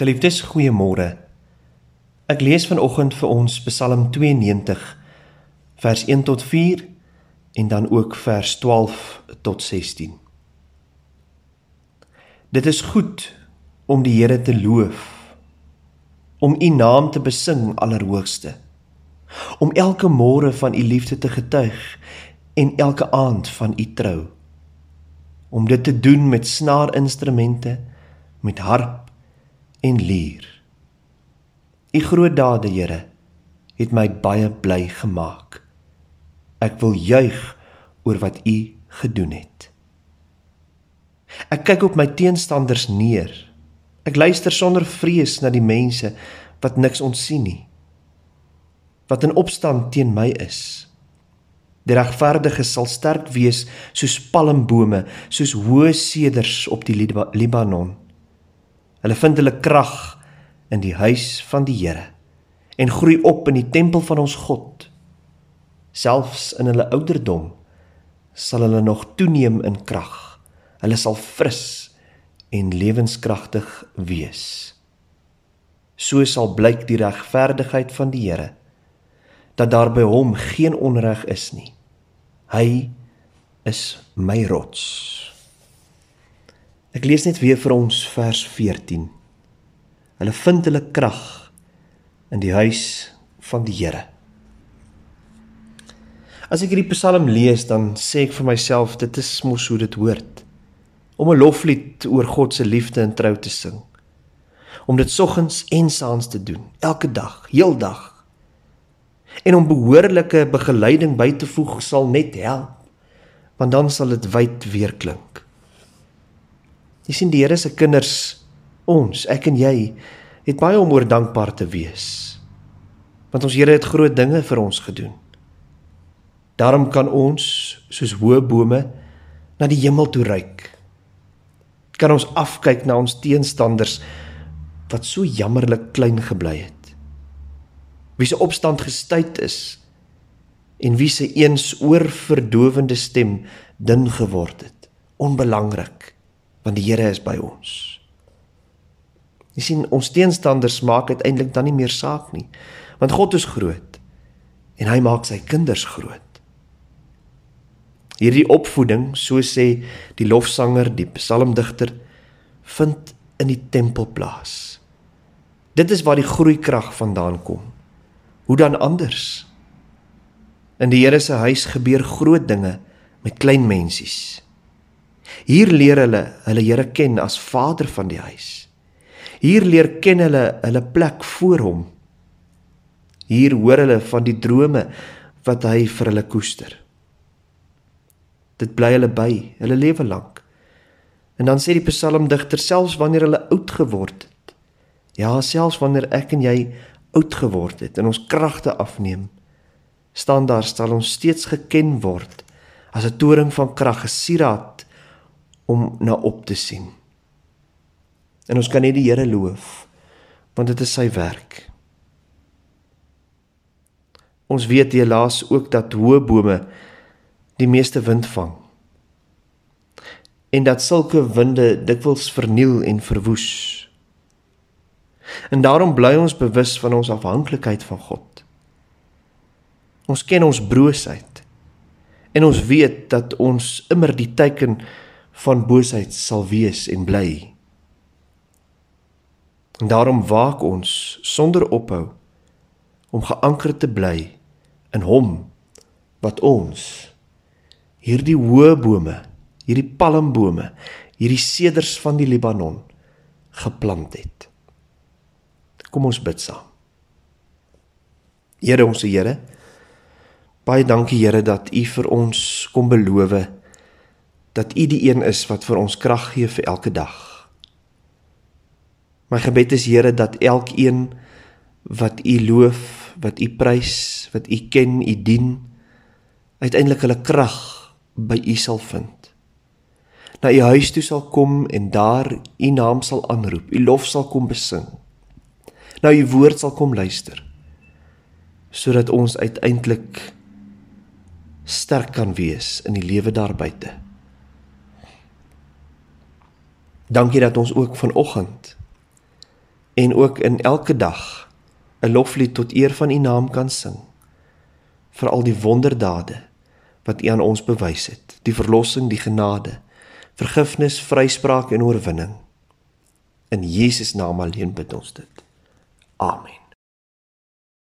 Geliefdes, goeiemôre. Ek lees vanoggend vir ons Psalm 92 vers 1 tot 4 en dan ook vers 12 tot 16. Dit is goed om die Here te loof, om u naam te besing allerhoogste, om elke môre van u liefde te getuig en elke aand van u trou, om dit te doen met snaarinstrumente, met harp en lier. U groot dade, Here, het my baie bly gemaak. Ek wil juig oor wat U gedoen het. Ek kyk op my teenstanders neer. Ek luister sonder vrees na die mense wat niks ontsien nie. Wat in opstand teen my is. Die regverdiges sal sterk wees soos palmbome, soos hoë seders op die Libanon. Hulle vind hulle krag in die huis van die Here en groei op in die tempel van ons God. Selfs in hulle ouderdom sal hulle nog toeneem in krag. Hulle sal fris en lewenskragtig wees. So sal blyk die regverdigheid van die Here dat daar by hom geen onreg is nie. Hy is my rots. Ek lees net weer vir ons vers 14. Hulle vind hulle krag in die huis van die Here. As ek hierdie Psalm lees, dan sê ek vir myself, dit is mos hoe dit hoort. Om 'n loflied oor God se liefde en trou te sing. Om dit soggens en saans te doen, elke dag, heeldag. En om behoorlike begeleiding by te voeg sal net help, want dan sal dit wyd weer klink. Jy sien die Here se kinders, ons, ek en jy, het baie om oor dankbaar te wees. Want ons Here het groot dinge vir ons gedoen. Daarom kan ons soos hoë bome na die hemel toe reik. Kan ons afkyk na ons teenstanders wat so jammerlik klein gebly het. Wie se opstand gestuit is en wie se eens oorverdowende stem dun geword het, onbelangrik want die Here is by ons. Jy sien ons teenstanders maak uiteindelik dan nie meer saak nie, want God is groot en hy maak sy kinders groot. Hierdie opvoeding, so sê die lofsanger, die psalmdigter, vind in die tempel plaas. Dit is waar die groeikrag vandaan kom. Hoe dan anders? In die Here se huis gebeur groot dinge met klein mensies. Hier leer hulle hulle Here ken as Vader van die huis. Hier leer ken hulle hulle plek voor hom. Hier hoor hulle van die drome wat hy vir hulle koester. Dit bly hulle by hulle lewe lank. En dan sê die psalmdigter selfs wanneer hulle oud geword het. Ja, selfs wanneer ek en jy oud geword het en ons kragte afneem, staan daar sal ons steeds geken word as 'n toring van krag, 'n sieraad om na op te sien. En ons kan net die Here loof want dit is sy werk. Ons weet helaas ook dat hoë bome die meeste wind vang. En dat sulke winde dikwels verniel en verwoes. En daarom bly ons bewus van ons afhanklikheid van God. Ons ken ons broosheid. En ons weet dat ons immer die teiken van boosheid sal wees en bly. En daarom waak ons sonder ophou om geanker te bly in hom wat ons hierdie hoë bome, hierdie palmbome, hierdie seders van die Libanon geplant het. Kom ons bid saam. Here ons Here, baie dankie Here dat U vir ons kom beloof het dat U die een is wat vir ons krag gee vir elke dag. My gebed is Here dat elkeen wat U loof, wat U prys, wat U ken, U dien, uiteindelik hulle krag by U sal vind. Na U huis toe sal kom en daar U naam sal aanroep, U lof sal kom besing. Na U woord sal kom luister sodat ons uiteindelik sterk kan wees in die lewe daar buite. Dankie dat ons ook vanoggend en ook in elke dag 'n loflied tot eer van U naam kan sing vir al die wonderdade wat U aan ons bewys het, die verlossing, die genade, vergifnis, vryspraak en oorwinning. In Jesus naam alleen bid ons dit. Amen.